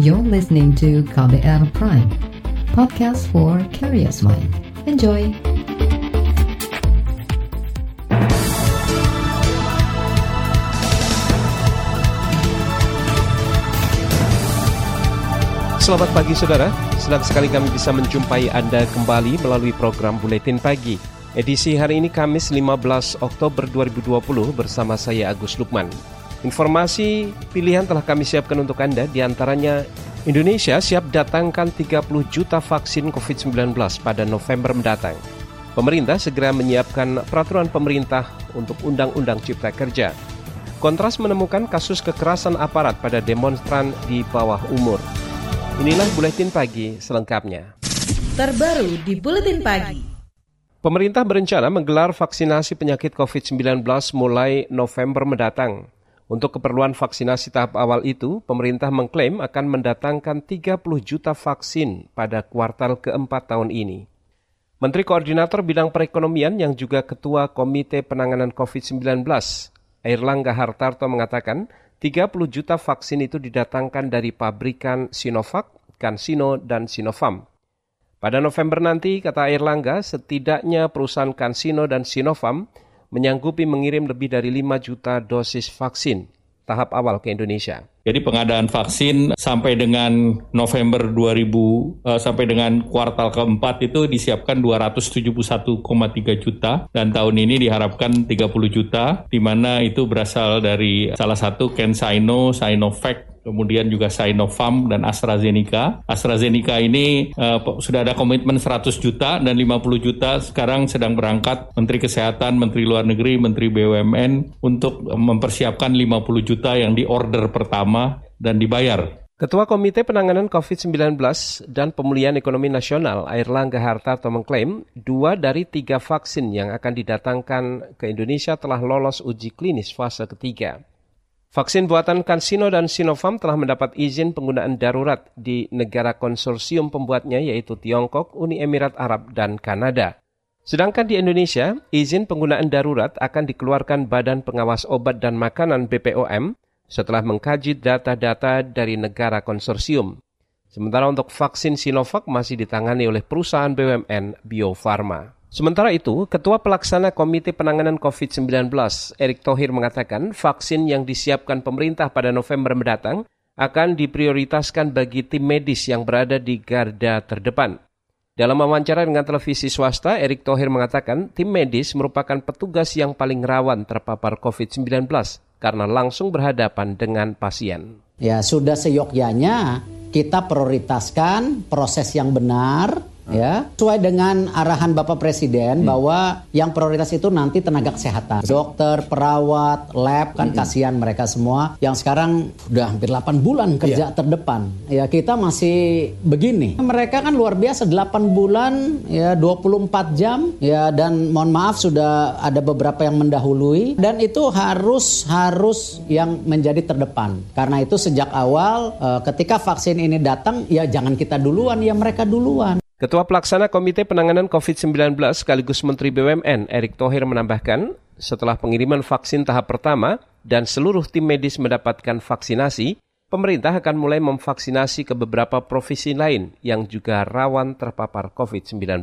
You're listening to KBR Prime, podcast for curious mind. Enjoy! Selamat pagi saudara, senang sekali kami bisa menjumpai Anda kembali melalui program Buletin Pagi. Edisi hari ini Kamis 15 Oktober 2020 bersama saya Agus Lukman. Informasi pilihan telah kami siapkan untuk Anda, di antaranya Indonesia siap datangkan 30 juta vaksin COVID-19 pada November mendatang. Pemerintah segera menyiapkan peraturan pemerintah untuk Undang-Undang Cipta Kerja. Kontras menemukan kasus kekerasan aparat pada demonstran di bawah umur. Inilah Buletin Pagi selengkapnya. Terbaru di Buletin Pagi. Pemerintah berencana menggelar vaksinasi penyakit COVID-19 mulai November mendatang. Untuk keperluan vaksinasi tahap awal itu, pemerintah mengklaim akan mendatangkan 30 juta vaksin pada kuartal keempat tahun ini. Menteri Koordinator Bidang Perekonomian yang juga Ketua Komite Penanganan COVID-19, Airlangga Hartarto mengatakan 30 juta vaksin itu didatangkan dari pabrikan Sinovac, CanSino, dan Sinovac. Pada November nanti, kata Airlangga, setidaknya perusahaan CanSino dan Sinovac menyanggupi mengirim lebih dari 5 juta dosis vaksin tahap awal ke Indonesia. Jadi pengadaan vaksin sampai dengan November 2000 uh, sampai dengan kuartal keempat itu disiapkan 271,3 juta dan tahun ini diharapkan 30 juta di mana itu berasal dari salah satu CanSino, Sinovac kemudian juga Sinopharm dan AstraZeneca. AstraZeneca ini uh, sudah ada komitmen 100 juta dan 50 juta sekarang sedang berangkat Menteri Kesehatan, Menteri Luar Negeri, Menteri BUMN untuk mempersiapkan 50 juta yang di order pertama dan dibayar. Ketua Komite Penanganan COVID-19 dan Pemulihan Ekonomi Nasional, Airlangga Hartarto mengklaim dua dari tiga vaksin yang akan didatangkan ke Indonesia telah lolos uji klinis fase ketiga. Vaksin buatan CanSino dan Sinovac telah mendapat izin penggunaan darurat di negara konsorsium pembuatnya yaitu Tiongkok, Uni Emirat Arab, dan Kanada. Sedangkan di Indonesia, izin penggunaan darurat akan dikeluarkan Badan Pengawas Obat dan Makanan BPOM setelah mengkaji data-data dari negara konsorsium. Sementara untuk vaksin Sinovac masih ditangani oleh perusahaan BUMN Bio Farma. Sementara itu, Ketua Pelaksana Komite Penanganan COVID-19, Erick Thohir mengatakan vaksin yang disiapkan pemerintah pada November mendatang akan diprioritaskan bagi tim medis yang berada di garda terdepan. Dalam wawancara dengan televisi swasta, Erick Thohir mengatakan tim medis merupakan petugas yang paling rawan terpapar COVID-19 karena langsung berhadapan dengan pasien. Ya, sudah seyogyanya kita prioritaskan proses yang benar, ya sesuai dengan arahan Bapak Presiden hmm. bahwa yang prioritas itu nanti tenaga kesehatan. Dokter perawat lab kan hmm. kasihan mereka semua. Yang sekarang udah hampir 8 bulan kerja yeah. terdepan. Ya kita masih begini. Mereka kan luar biasa 8 bulan ya 24 jam. Ya dan mohon maaf sudah ada beberapa yang mendahului. Dan itu harus harus yang menjadi terdepan. Karena itu sejak awal eh, ketika vaksin ini datang ya jangan kita duluan ya mereka duluan Ketua Pelaksana Komite Penanganan COVID-19 sekaligus Menteri BUMN Erick Thohir menambahkan, setelah pengiriman vaksin tahap pertama dan seluruh tim medis mendapatkan vaksinasi, pemerintah akan mulai memvaksinasi ke beberapa provinsi lain yang juga rawan terpapar COVID-19.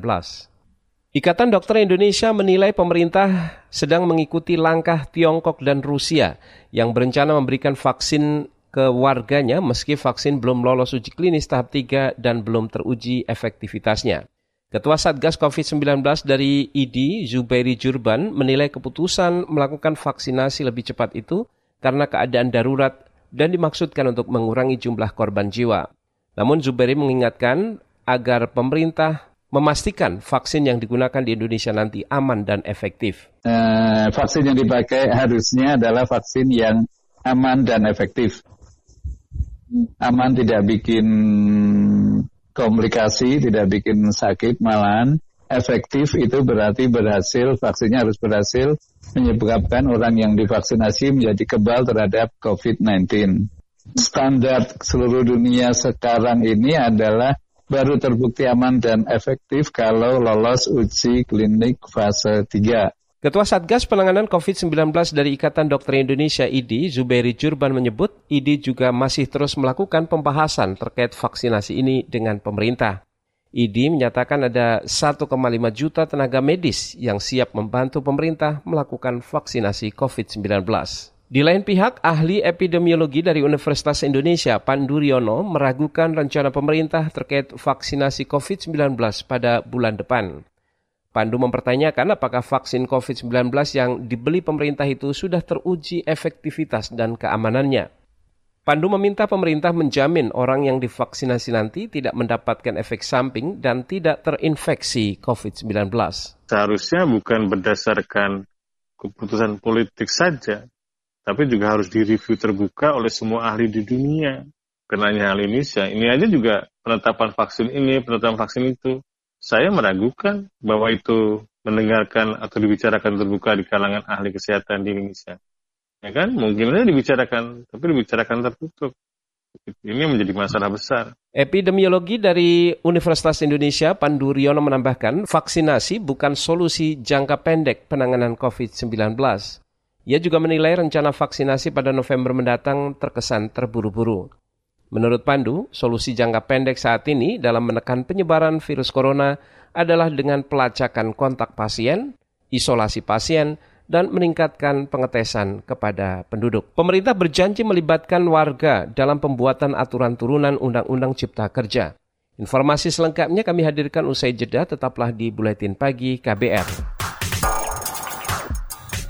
Ikatan Dokter Indonesia menilai pemerintah sedang mengikuti langkah Tiongkok dan Rusia yang berencana memberikan vaksin ke warganya meski vaksin belum lolos uji klinis tahap 3 dan belum teruji efektivitasnya. Ketua Satgas COVID-19 dari ID, Zubairi Jurban, menilai keputusan melakukan vaksinasi lebih cepat itu karena keadaan darurat dan dimaksudkan untuk mengurangi jumlah korban jiwa. Namun Zubairi mengingatkan agar pemerintah memastikan vaksin yang digunakan di Indonesia nanti aman dan efektif. Uh, vaksin yang dipakai harusnya adalah vaksin yang aman dan efektif aman tidak bikin komplikasi, tidak bikin sakit, malahan efektif itu berarti berhasil, vaksinnya harus berhasil menyebabkan orang yang divaksinasi menjadi kebal terhadap COVID-19. Standar seluruh dunia sekarang ini adalah baru terbukti aman dan efektif kalau lolos uji klinik fase 3. Ketua Satgas Penanganan COVID-19 dari Ikatan Dokter Indonesia IDI, Zubairi Jurban menyebut IDI juga masih terus melakukan pembahasan terkait vaksinasi ini dengan pemerintah. IDI menyatakan ada 1,5 juta tenaga medis yang siap membantu pemerintah melakukan vaksinasi COVID-19. Di lain pihak, ahli epidemiologi dari Universitas Indonesia, Panduriono, meragukan rencana pemerintah terkait vaksinasi COVID-19 pada bulan depan. Pandu mempertanyakan apakah vaksin COVID-19 yang dibeli pemerintah itu sudah teruji efektivitas dan keamanannya. Pandu meminta pemerintah menjamin orang yang divaksinasi nanti tidak mendapatkan efek samping dan tidak terinfeksi COVID-19. Seharusnya bukan berdasarkan keputusan politik saja, tapi juga harus direview terbuka oleh semua ahli di dunia. Kenanya hal Indonesia, ini aja juga penetapan vaksin ini, penetapan vaksin itu saya meragukan bahwa itu mendengarkan atau dibicarakan terbuka di kalangan ahli kesehatan di Indonesia. Ya kan, mungkin saja dibicarakan, tapi dibicarakan tertutup. Ini menjadi masalah besar. Epidemiologi dari Universitas Indonesia, Pandu Riono menambahkan, vaksinasi bukan solusi jangka pendek penanganan COVID-19. Ia juga menilai rencana vaksinasi pada November mendatang terkesan terburu-buru. Menurut Pandu, solusi jangka pendek saat ini dalam menekan penyebaran virus corona adalah dengan pelacakan kontak pasien, isolasi pasien, dan meningkatkan pengetesan kepada penduduk. Pemerintah berjanji melibatkan warga dalam pembuatan aturan turunan Undang-Undang Cipta Kerja. Informasi selengkapnya kami hadirkan usai jeda, tetaplah di Buletin Pagi KBR.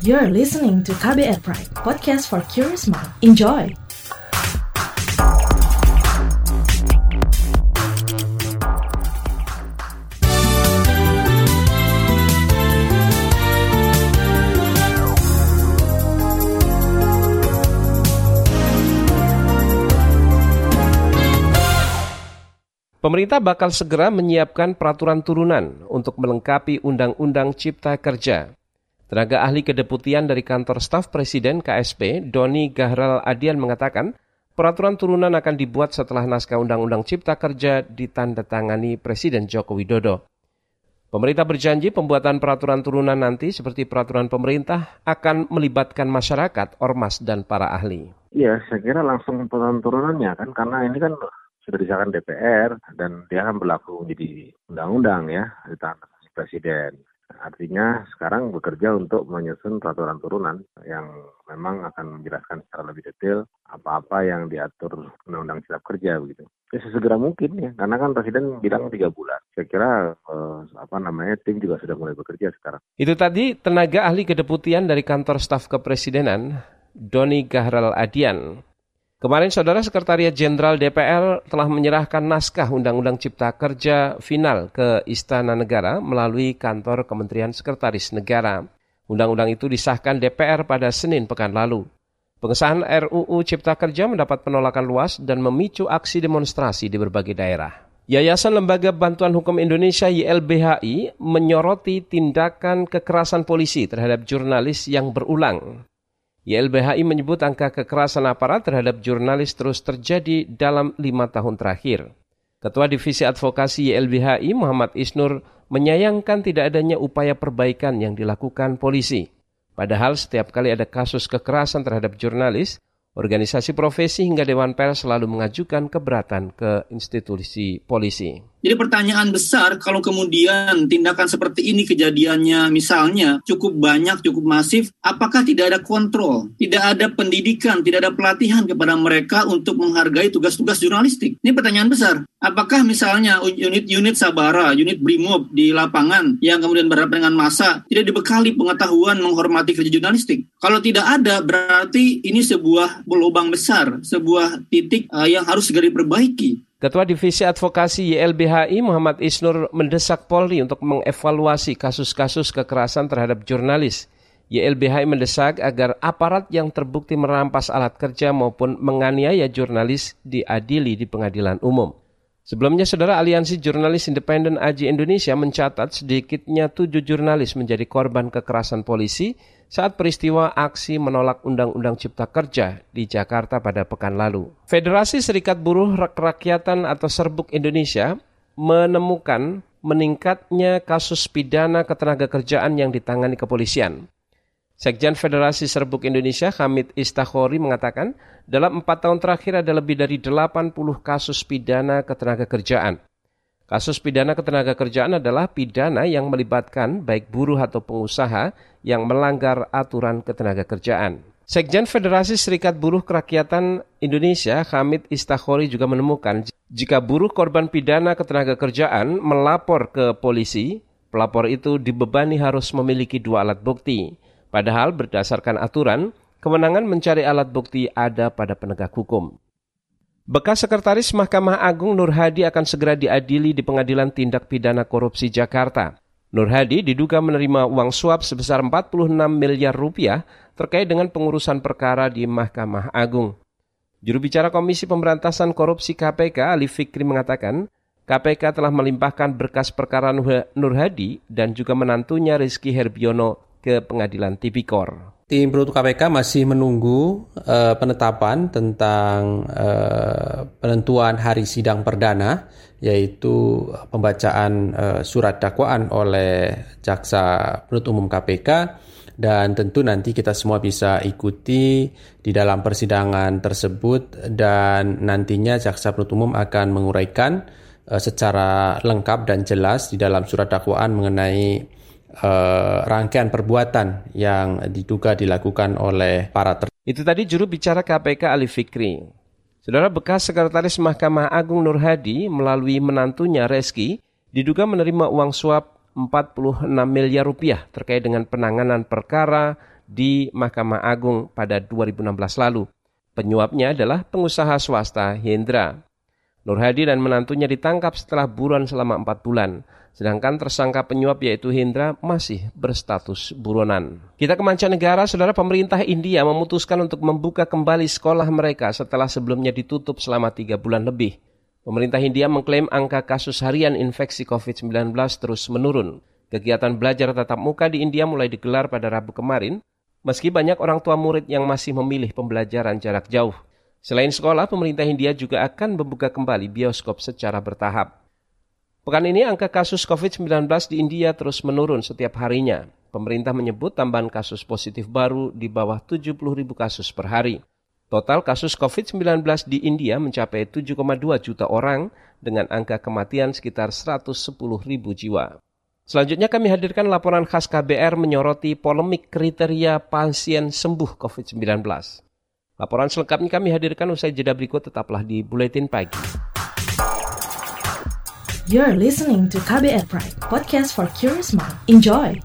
You're listening to KBR Pride, podcast for curious mind. Enjoy! Pemerintah bakal segera menyiapkan peraturan turunan untuk melengkapi Undang-Undang Cipta Kerja. Tenaga ahli kedeputian dari kantor staf Presiden KSP, Doni Gahral Adian mengatakan, peraturan turunan akan dibuat setelah naskah Undang-Undang Cipta Kerja ditandatangani Presiden Joko Widodo. Pemerintah berjanji pembuatan peraturan turunan nanti seperti peraturan pemerintah akan melibatkan masyarakat, ormas, dan para ahli. Iya, saya kira langsung peraturan turunannya kan, karena ini kan sudah disahkan DPR dan dia akan berlaku menjadi undang-undang ya di tangan presiden. Artinya sekarang bekerja untuk menyusun peraturan turunan yang memang akan menjelaskan secara lebih detail apa-apa yang diatur Undang-Undang Cipta Kerja begitu. Ya sesegera mungkin ya, karena kan Presiden bilang tiga bulan. Saya kira eh, apa namanya tim juga sudah mulai bekerja sekarang. Itu tadi tenaga ahli kedeputian dari kantor staf kepresidenan Doni Gahral Adian Kemarin Saudara Sekretariat Jenderal DPR telah menyerahkan naskah Undang-Undang Cipta Kerja final ke Istana Negara melalui kantor Kementerian Sekretaris Negara. Undang-undang itu disahkan DPR pada Senin pekan lalu. Pengesahan RUU Cipta Kerja mendapat penolakan luas dan memicu aksi demonstrasi di berbagai daerah. Yayasan Lembaga Bantuan Hukum Indonesia YLBHI menyoroti tindakan kekerasan polisi terhadap jurnalis yang berulang. YLBHI menyebut angka kekerasan aparat terhadap jurnalis terus terjadi dalam lima tahun terakhir. Ketua Divisi Advokasi YLBHI Muhammad Isnur menyayangkan tidak adanya upaya perbaikan yang dilakukan polisi. Padahal setiap kali ada kasus kekerasan terhadap jurnalis, organisasi profesi hingga Dewan Pers selalu mengajukan keberatan ke institusi polisi. Jadi pertanyaan besar kalau kemudian tindakan seperti ini kejadiannya misalnya cukup banyak, cukup masif, apakah tidak ada kontrol, tidak ada pendidikan, tidak ada pelatihan kepada mereka untuk menghargai tugas-tugas jurnalistik? Ini pertanyaan besar. Apakah misalnya unit-unit Sabara, unit Brimob di lapangan yang kemudian berhadapan dengan masa tidak dibekali pengetahuan menghormati kerja jurnalistik? Kalau tidak ada, berarti ini sebuah lubang besar, sebuah titik uh, yang harus segera diperbaiki. Ketua Divisi Advokasi YLBHI Muhammad Isnur mendesak Polri untuk mengevaluasi kasus-kasus kekerasan terhadap jurnalis. YLBHI mendesak agar aparat yang terbukti merampas alat kerja maupun menganiaya jurnalis diadili di pengadilan umum. Sebelumnya, Saudara Aliansi Jurnalis Independen Aji Indonesia mencatat sedikitnya tujuh juralis menjadi korban kekerasan polisi saat peristiwa aksi menolak Undang-Undang Cipta Kerja di Jakarta pada pekan lalu. Federasi Serikat Buruh Rakyatan atau Serbuk Indonesia menemukan meningkatnya kasus pidana ketenaga kerjaan yang ditangani kepolisian. Sekjen Federasi Serbuk Indonesia Hamid Istakhori mengatakan dalam empat tahun terakhir ada lebih dari 80 kasus pidana ketenaga kerjaan. Kasus pidana ketenaga kerjaan adalah pidana yang melibatkan baik buruh atau pengusaha yang melanggar aturan ketenaga kerjaan. Sekjen Federasi Serikat Buruh Kerakyatan Indonesia Hamid Istakhori juga menemukan jika buruh korban pidana ketenaga kerjaan melapor ke polisi, pelapor itu dibebani harus memiliki dua alat bukti Padahal berdasarkan aturan, kewenangan mencari alat bukti ada pada penegak hukum. Bekas Sekretaris Mahkamah Agung Nur Hadi akan segera diadili di Pengadilan Tindak Pidana Korupsi Jakarta. Nur Hadi diduga menerima uang suap sebesar 46 miliar rupiah terkait dengan pengurusan perkara di Mahkamah Agung. Juru bicara Komisi Pemberantasan Korupsi KPK Ali Fikri mengatakan, KPK telah melimpahkan berkas perkara Nur Hadi dan juga menantunya Rizky Herbiono ke pengadilan tipikor. Tim penuntut KPK masih menunggu uh, penetapan tentang uh, penentuan hari sidang perdana, yaitu pembacaan uh, surat dakwaan oleh jaksa penuntut umum KPK dan tentu nanti kita semua bisa ikuti di dalam persidangan tersebut dan nantinya jaksa penuntut umum akan menguraikan uh, secara lengkap dan jelas di dalam surat dakwaan mengenai uh, rangkaian perbuatan yang diduga dilakukan oleh para ter Itu tadi juru bicara KPK Ali Fikri. Saudara bekas Sekretaris Mahkamah Agung Nur Hadi melalui menantunya Reski diduga menerima uang suap 46 miliar rupiah terkait dengan penanganan perkara di Mahkamah Agung pada 2016 lalu. Penyuapnya adalah pengusaha swasta Hendra. Nur Hadi dan menantunya ditangkap setelah buruan selama 4 bulan. Sedangkan tersangka penyuap yaitu Hendra masih berstatus buronan. Kita ke mancanegara, saudara pemerintah India memutuskan untuk membuka kembali sekolah mereka setelah sebelumnya ditutup selama tiga bulan lebih. Pemerintah India mengklaim angka kasus harian infeksi COVID-19 terus menurun. Kegiatan belajar tatap muka di India mulai digelar pada Rabu kemarin, meski banyak orang tua murid yang masih memilih pembelajaran jarak jauh. Selain sekolah, pemerintah India juga akan membuka kembali bioskop secara bertahap. Pekan ini angka kasus COVID-19 di India terus menurun setiap harinya. Pemerintah menyebut tambahan kasus positif baru di bawah 70 ribu kasus per hari. Total kasus COVID-19 di India mencapai 7,2 juta orang dengan angka kematian sekitar 110 ribu jiwa. Selanjutnya kami hadirkan laporan khas KBR menyoroti polemik kriteria pasien sembuh COVID-19. Laporan selengkapnya kami hadirkan usai jeda berikut tetaplah di Buletin Pagi. You're listening to KBR Pride, podcast for curious mind. Enjoy!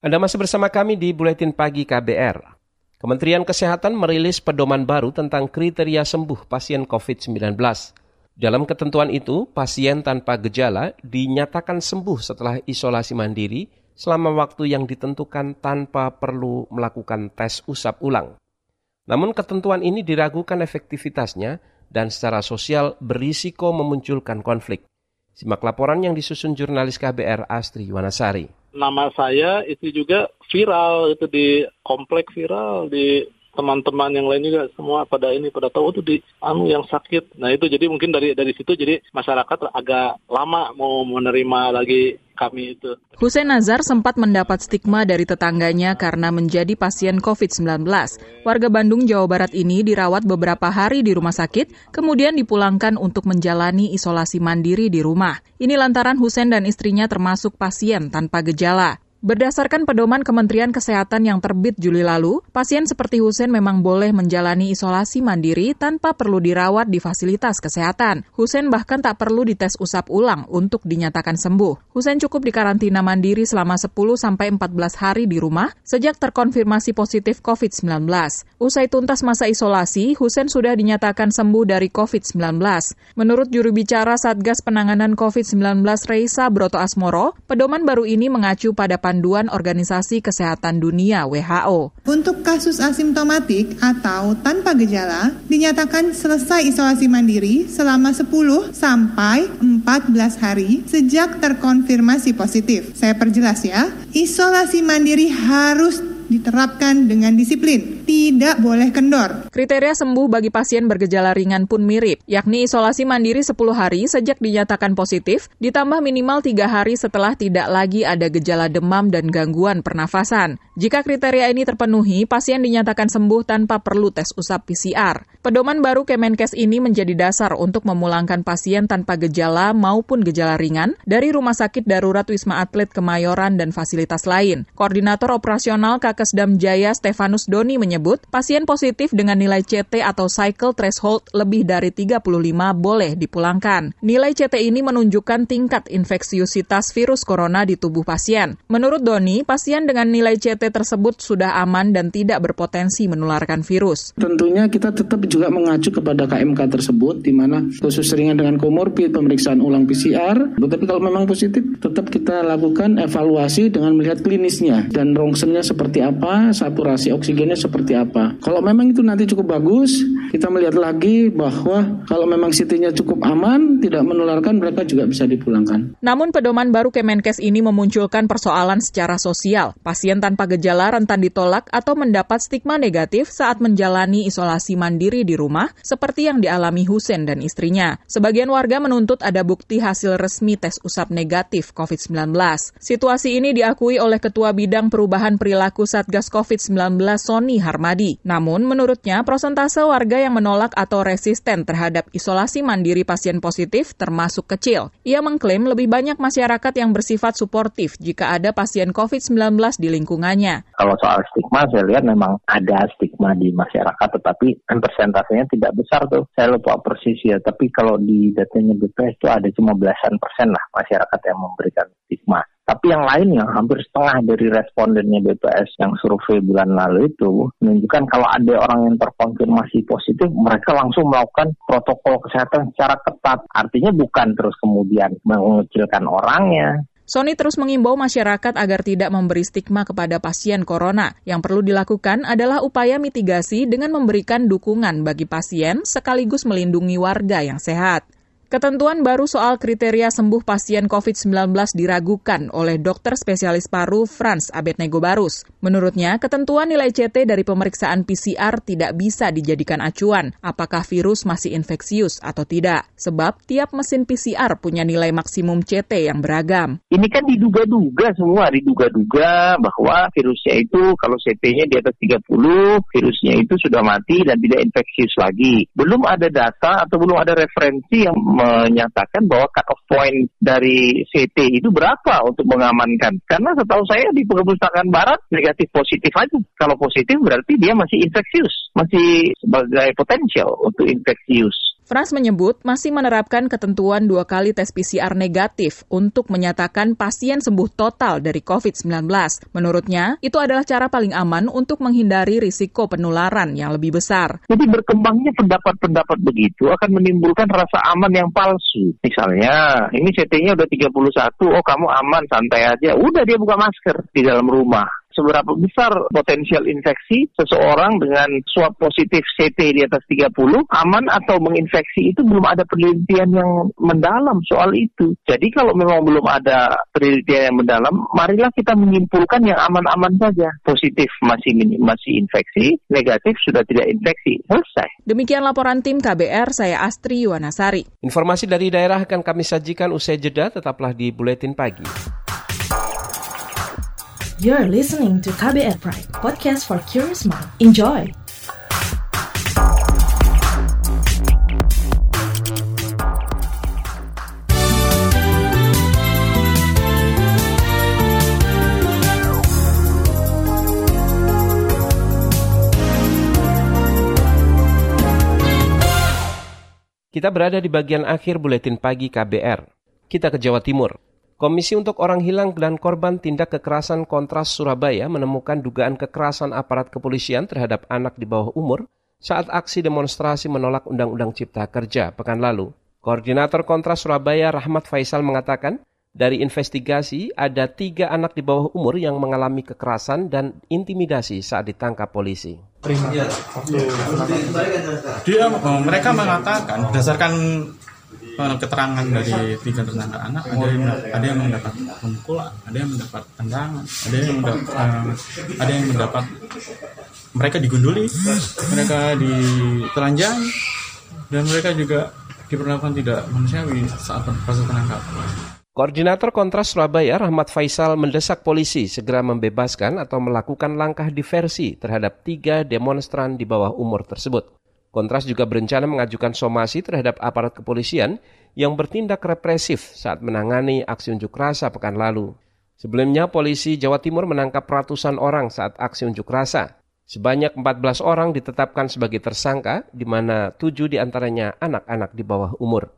Anda masih bersama kami di Buletin Pagi KBR. Kementerian Kesehatan merilis pedoman baru tentang kriteria sembuh pasien COVID-19. Dalam ketentuan itu, pasien tanpa gejala dinyatakan sembuh setelah isolasi mandiri selama waktu yang ditentukan tanpa perlu melakukan tes usap ulang. Namun ketentuan ini diragukan efektivitasnya dan secara sosial berisiko memunculkan konflik. Simak laporan yang disusun jurnalis KBR Astri Yuwanasari nama saya itu juga viral itu di komplek viral di teman-teman yang lain juga semua pada ini pada tahu itu di anu yang sakit. Nah itu jadi mungkin dari dari situ jadi masyarakat agak lama mau menerima lagi kami itu. Hussein Nazar sempat mendapat stigma dari tetangganya karena menjadi pasien COVID-19. Warga Bandung, Jawa Barat ini dirawat beberapa hari di rumah sakit, kemudian dipulangkan untuk menjalani isolasi mandiri di rumah. Ini lantaran Hussein dan istrinya termasuk pasien tanpa gejala. Berdasarkan pedoman Kementerian Kesehatan yang terbit Juli lalu, pasien seperti Husen memang boleh menjalani isolasi mandiri tanpa perlu dirawat di fasilitas kesehatan. Husen bahkan tak perlu dites usap ulang untuk dinyatakan sembuh. Husen cukup dikarantina mandiri selama 10 sampai 14 hari di rumah sejak terkonfirmasi positif COVID-19. Usai tuntas masa isolasi, Husen sudah dinyatakan sembuh dari COVID-19. Menurut juru bicara Satgas Penanganan COVID-19 Reisa Broto Asmoro, pedoman baru ini mengacu pada panduan Organisasi Kesehatan Dunia WHO. Untuk kasus asimptomatik atau tanpa gejala, dinyatakan selesai isolasi mandiri selama 10 sampai 14 hari sejak terkonfirmasi positif. Saya perjelas ya, isolasi mandiri harus diterapkan dengan disiplin, tidak boleh kendor. Kriteria sembuh bagi pasien bergejala ringan pun mirip, yakni isolasi mandiri 10 hari sejak dinyatakan positif, ditambah minimal 3 hari setelah tidak lagi ada gejala demam dan gangguan pernafasan. Jika kriteria ini terpenuhi, pasien dinyatakan sembuh tanpa perlu tes usap PCR. Pedoman baru Kemenkes ini menjadi dasar untuk memulangkan pasien tanpa gejala maupun gejala ringan dari Rumah Sakit Darurat Wisma Atlet Kemayoran dan fasilitas lain. Koordinator Operasional Kakesdam Jaya Stefanus Doni menyebut, pasien positif dengan nilai CT atau cycle threshold lebih dari 35 boleh dipulangkan. Nilai CT ini menunjukkan tingkat infeksiusitas virus corona di tubuh pasien. Menurut Doni, pasien dengan nilai CT tersebut sudah aman dan tidak berpotensi menularkan virus. Tentunya kita tetap juga mengacu kepada KMK tersebut, di mana khusus ringan dengan komorbid pemeriksaan ulang PCR. Tetapi kalau memang positif, tetap kita lakukan evaluasi dengan melihat klinisnya dan rongsennya seperti apa, saturasi oksigennya seperti apa. Kalau memang itu nanti cukup bagus, kita melihat lagi bahwa kalau memang CT-nya cukup aman, tidak menularkan, mereka juga bisa dipulangkan. Namun pedoman baru Kemenkes ini memunculkan persoalan secara sosial. Pasien tanpa gejala rentan ditolak atau mendapat stigma negatif saat menjalani isolasi mandiri di rumah, seperti yang dialami Husen dan istrinya. Sebagian warga menuntut ada bukti hasil resmi tes usap negatif COVID-19. Situasi ini diakui oleh Ketua Bidang Perubahan Perilaku Satgas COVID-19 Sony Harmadi. Namun, menurutnya, prosentase warga yang menolak atau resisten terhadap isolasi mandiri pasien positif termasuk kecil. Ia mengklaim lebih banyak masyarakat yang bersifat suportif jika ada pasien COVID-19 di lingkungannya. Kalau soal stigma, saya lihat memang ada stigma di masyarakat, tetapi persentasenya tidak besar tuh. Saya lupa persis ya, tapi kalau di datanya BPS itu ada cuma belasan persen lah masyarakat yang memberikan stigma. Tapi yang lainnya, hampir setengah dari respondennya BPS yang survei bulan lalu itu menunjukkan kalau ada orang yang terkonfirmasi positif, mereka langsung melakukan protokol kesehatan secara ketat. Artinya bukan terus kemudian mengecilkan orangnya, Sony terus mengimbau masyarakat agar tidak memberi stigma kepada pasien corona. Yang perlu dilakukan adalah upaya mitigasi dengan memberikan dukungan bagi pasien sekaligus melindungi warga yang sehat. Ketentuan baru soal kriteria sembuh pasien COVID-19 diragukan oleh dokter spesialis paru Franz Abednego Barus. Menurutnya, ketentuan nilai CT dari pemeriksaan PCR tidak bisa dijadikan acuan apakah virus masih infeksius atau tidak, sebab tiap mesin PCR punya nilai maksimum CT yang beragam. Ini kan diduga-duga semua, diduga-duga bahwa virusnya itu kalau CT-nya di atas 30, virusnya itu sudah mati dan tidak infeksius lagi. Belum ada data atau belum ada referensi yang menyatakan bahwa cut off point dari CT itu berapa untuk mengamankan. Karena setahu saya di perpustakaan barat negatif positif aja. Kalau positif berarti dia masih infeksius, masih sebagai potensial untuk infeksius. Frans menyebut masih menerapkan ketentuan dua kali tes PCR negatif untuk menyatakan pasien sembuh total dari COVID-19. Menurutnya, itu adalah cara paling aman untuk menghindari risiko penularan yang lebih besar. Jadi berkembangnya pendapat-pendapat begitu akan menimbulkan rasa aman yang palsu. Misalnya, ini CT-nya udah 31, oh kamu aman, santai aja. Udah dia buka masker di dalam rumah seberapa besar potensial infeksi seseorang dengan swab positif CT di atas 30 aman atau menginfeksi itu belum ada penelitian yang mendalam soal itu. Jadi kalau memang belum ada penelitian yang mendalam, marilah kita menyimpulkan yang aman-aman saja. Positif masih masih infeksi, negatif sudah tidak infeksi. Selesai. Demikian laporan tim KBR, saya Astri Yuwanasari. Informasi dari daerah akan kami sajikan usai jeda, tetaplah di Buletin Pagi. You're listening to KBR Pride, podcast for curious mind. Enjoy! Kita berada di bagian akhir buletin pagi KBR. Kita ke Jawa Timur. Komisi untuk Orang Hilang dan Korban Tindak Kekerasan Kontras Surabaya menemukan dugaan kekerasan aparat kepolisian terhadap anak di bawah umur saat aksi demonstrasi menolak Undang-Undang Cipta Kerja pekan lalu. Koordinator Kontras Surabaya Rahmat Faisal mengatakan, Dari investigasi, ada tiga anak di bawah umur yang mengalami kekerasan dan intimidasi saat ditangkap polisi. Ya, dia, mereka mengatakan berdasarkan keterangan dari tiga tersangka anak, ada yang ada yang mendapat pukul, ada yang mendapat tendangan, ada yang mendapat, uh, ada yang mendapat mereka digunduli, mereka ditelanjangi, dan mereka juga diperlakukan tidak manusiawi saat proses penangkapan. Koordinator Kontras Surabaya Rahmat Faisal mendesak polisi segera membebaskan atau melakukan langkah diversi terhadap tiga demonstran di bawah umur tersebut. Kontras juga berencana mengajukan somasi terhadap aparat kepolisian yang bertindak represif saat menangani aksi unjuk rasa pekan lalu. Sebelumnya, polisi Jawa Timur menangkap ratusan orang saat aksi unjuk rasa. Sebanyak 14 orang ditetapkan sebagai tersangka, di mana tujuh di antaranya anak-anak di bawah umur.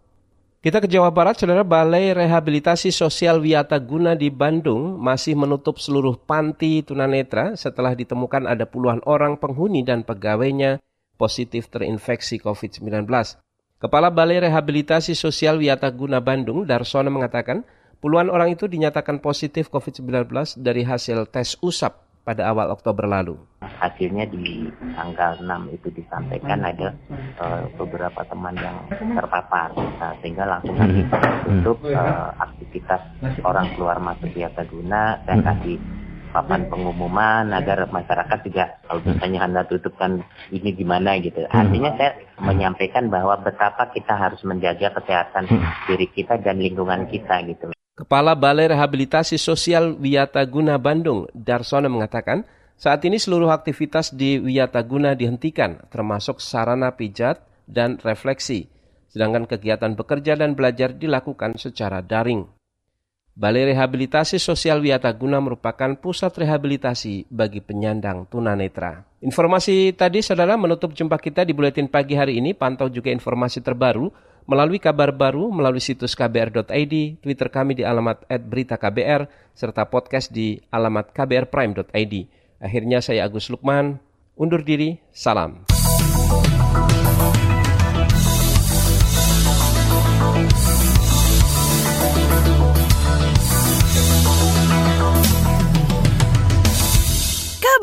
Kita ke Jawa Barat, saudara Balai Rehabilitasi Sosial Wiata Guna di Bandung masih menutup seluruh panti tunanetra setelah ditemukan ada puluhan orang penghuni dan pegawainya positif terinfeksi COVID-19. Kepala Balai Rehabilitasi Sosial Wiata Guna Bandung, Darsono mengatakan, puluhan orang itu dinyatakan positif COVID-19 dari hasil tes usap pada awal Oktober lalu. Hasilnya di tanggal 6 itu disampaikan ada uh, beberapa teman yang terpapar, nah, sehingga langsung kami tutup uh, aktivitas orang keluar masuk Wiata Guna dan kasih papan pengumuman agar masyarakat juga kalau misalnya anda tutup kan ini gimana gitu. Artinya saya menyampaikan bahwa betapa kita harus menjaga kesehatan diri kita dan lingkungan kita gitu. Kepala Balai Rehabilitasi Sosial Wiyataguna Bandung, Darsono mengatakan, saat ini seluruh aktivitas di Wiyataguna dihentikan, termasuk sarana pijat dan refleksi, sedangkan kegiatan bekerja dan belajar dilakukan secara daring. Balai Rehabilitasi Sosial Wiyataguna merupakan pusat rehabilitasi bagi penyandang tunanetra. Informasi tadi, saudara, menutup jumpa kita di Buletin Pagi hari ini. Pantau juga informasi terbaru melalui kabar baru melalui situs kbr.id, Twitter kami di alamat @beritaKBR serta podcast di alamat kbrprime.id. Akhirnya saya Agus Lukman undur diri. Salam.